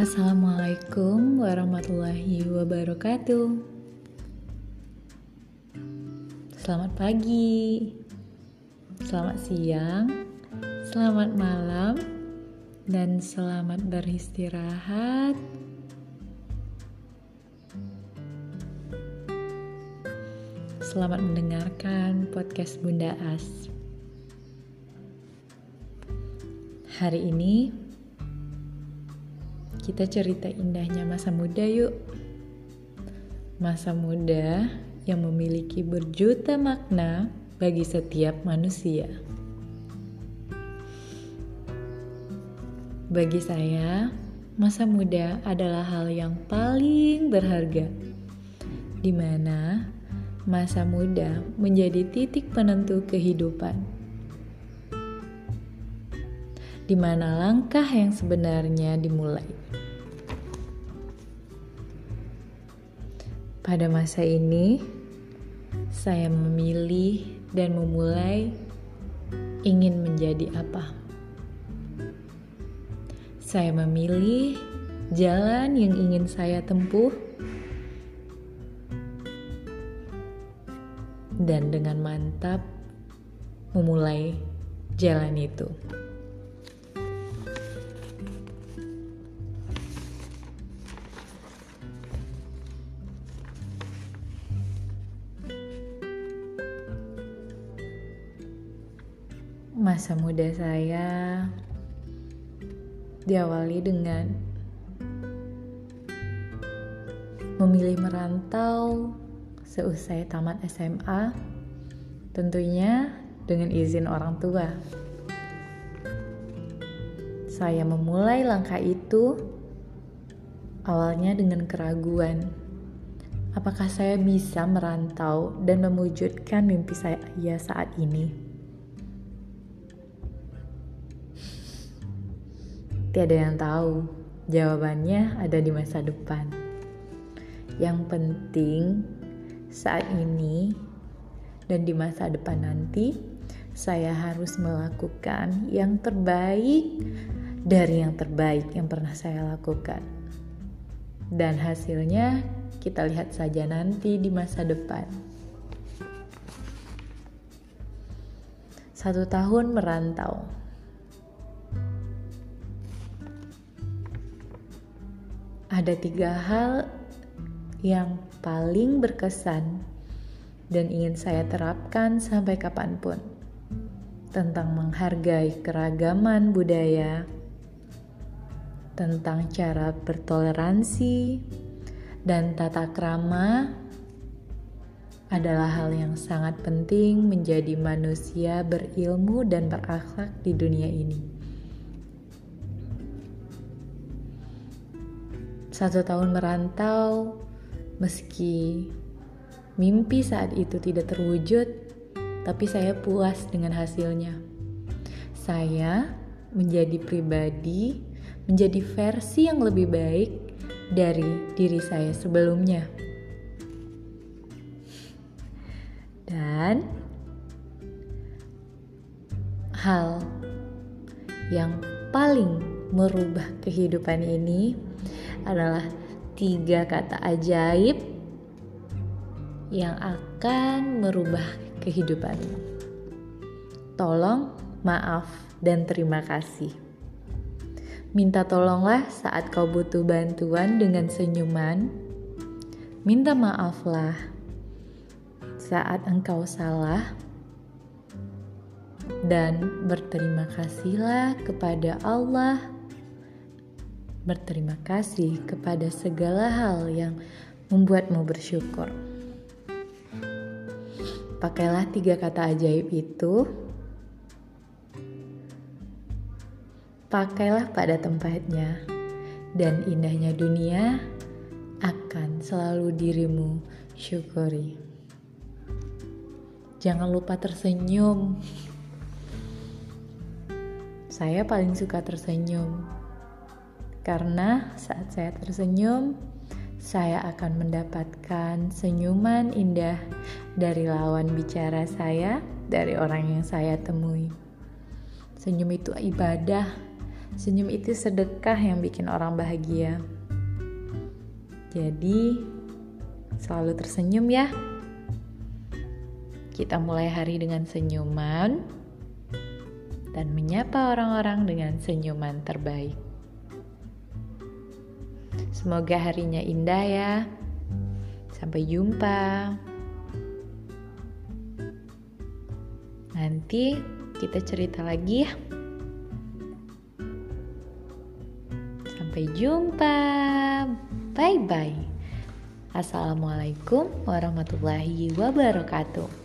Assalamualaikum warahmatullahi wabarakatuh. Selamat pagi, selamat siang, selamat malam, dan selamat beristirahat. Selamat mendengarkan podcast Bunda As. Hari ini kita cerita indahnya masa muda yuk. Masa muda yang memiliki berjuta makna bagi setiap manusia. Bagi saya, masa muda adalah hal yang paling berharga, di mana masa muda menjadi titik penentu kehidupan, di mana langkah yang sebenarnya dimulai. Pada masa ini, saya memilih dan memulai ingin menjadi apa. Saya memilih jalan yang ingin saya tempuh, dan dengan mantap memulai jalan itu. Masa muda saya diawali dengan memilih merantau seusai tamat SMA, tentunya dengan izin orang tua. Saya memulai langkah itu awalnya dengan keraguan. Apakah saya bisa merantau dan mewujudkan mimpi saya saat ini? Tiada yang tahu, jawabannya ada di masa depan. Yang penting, saat ini dan di masa depan nanti, saya harus melakukan yang terbaik dari yang terbaik yang pernah saya lakukan. Dan hasilnya kita lihat saja nanti di masa depan. Satu tahun merantau ada tiga hal yang paling berkesan dan ingin saya terapkan sampai kapan pun tentang menghargai keragaman budaya, tentang cara bertoleransi, dan tata krama adalah hal yang sangat penting menjadi manusia berilmu dan berakhlak di dunia ini. Satu tahun merantau, meski mimpi saat itu tidak terwujud, tapi saya puas dengan hasilnya. Saya menjadi pribadi, menjadi versi yang lebih baik dari diri saya sebelumnya. Dan hal yang paling merubah kehidupan ini adalah tiga kata ajaib yang akan merubah kehidupanmu. Tolong, maaf, dan terima kasih. Minta tolonglah saat kau butuh bantuan dengan senyuman. Minta maaflah saat engkau salah. Dan berterima kasihlah kepada Allah berterima kasih kepada segala hal yang membuatmu bersyukur. Pakailah tiga kata ajaib itu. Pakailah pada tempatnya, dan indahnya dunia akan selalu dirimu syukuri. Jangan lupa tersenyum. Saya paling suka tersenyum karena saat saya tersenyum, saya akan mendapatkan senyuman indah dari lawan bicara saya, dari orang yang saya temui. Senyum itu ibadah, Senyum itu sedekah yang bikin orang bahagia. Jadi, selalu tersenyum ya. Kita mulai hari dengan senyuman dan menyapa orang-orang dengan senyuman terbaik. Semoga harinya indah ya. Sampai jumpa. Nanti kita cerita lagi ya. Sampai jumpa. Bye bye. Assalamualaikum warahmatullahi wabarakatuh.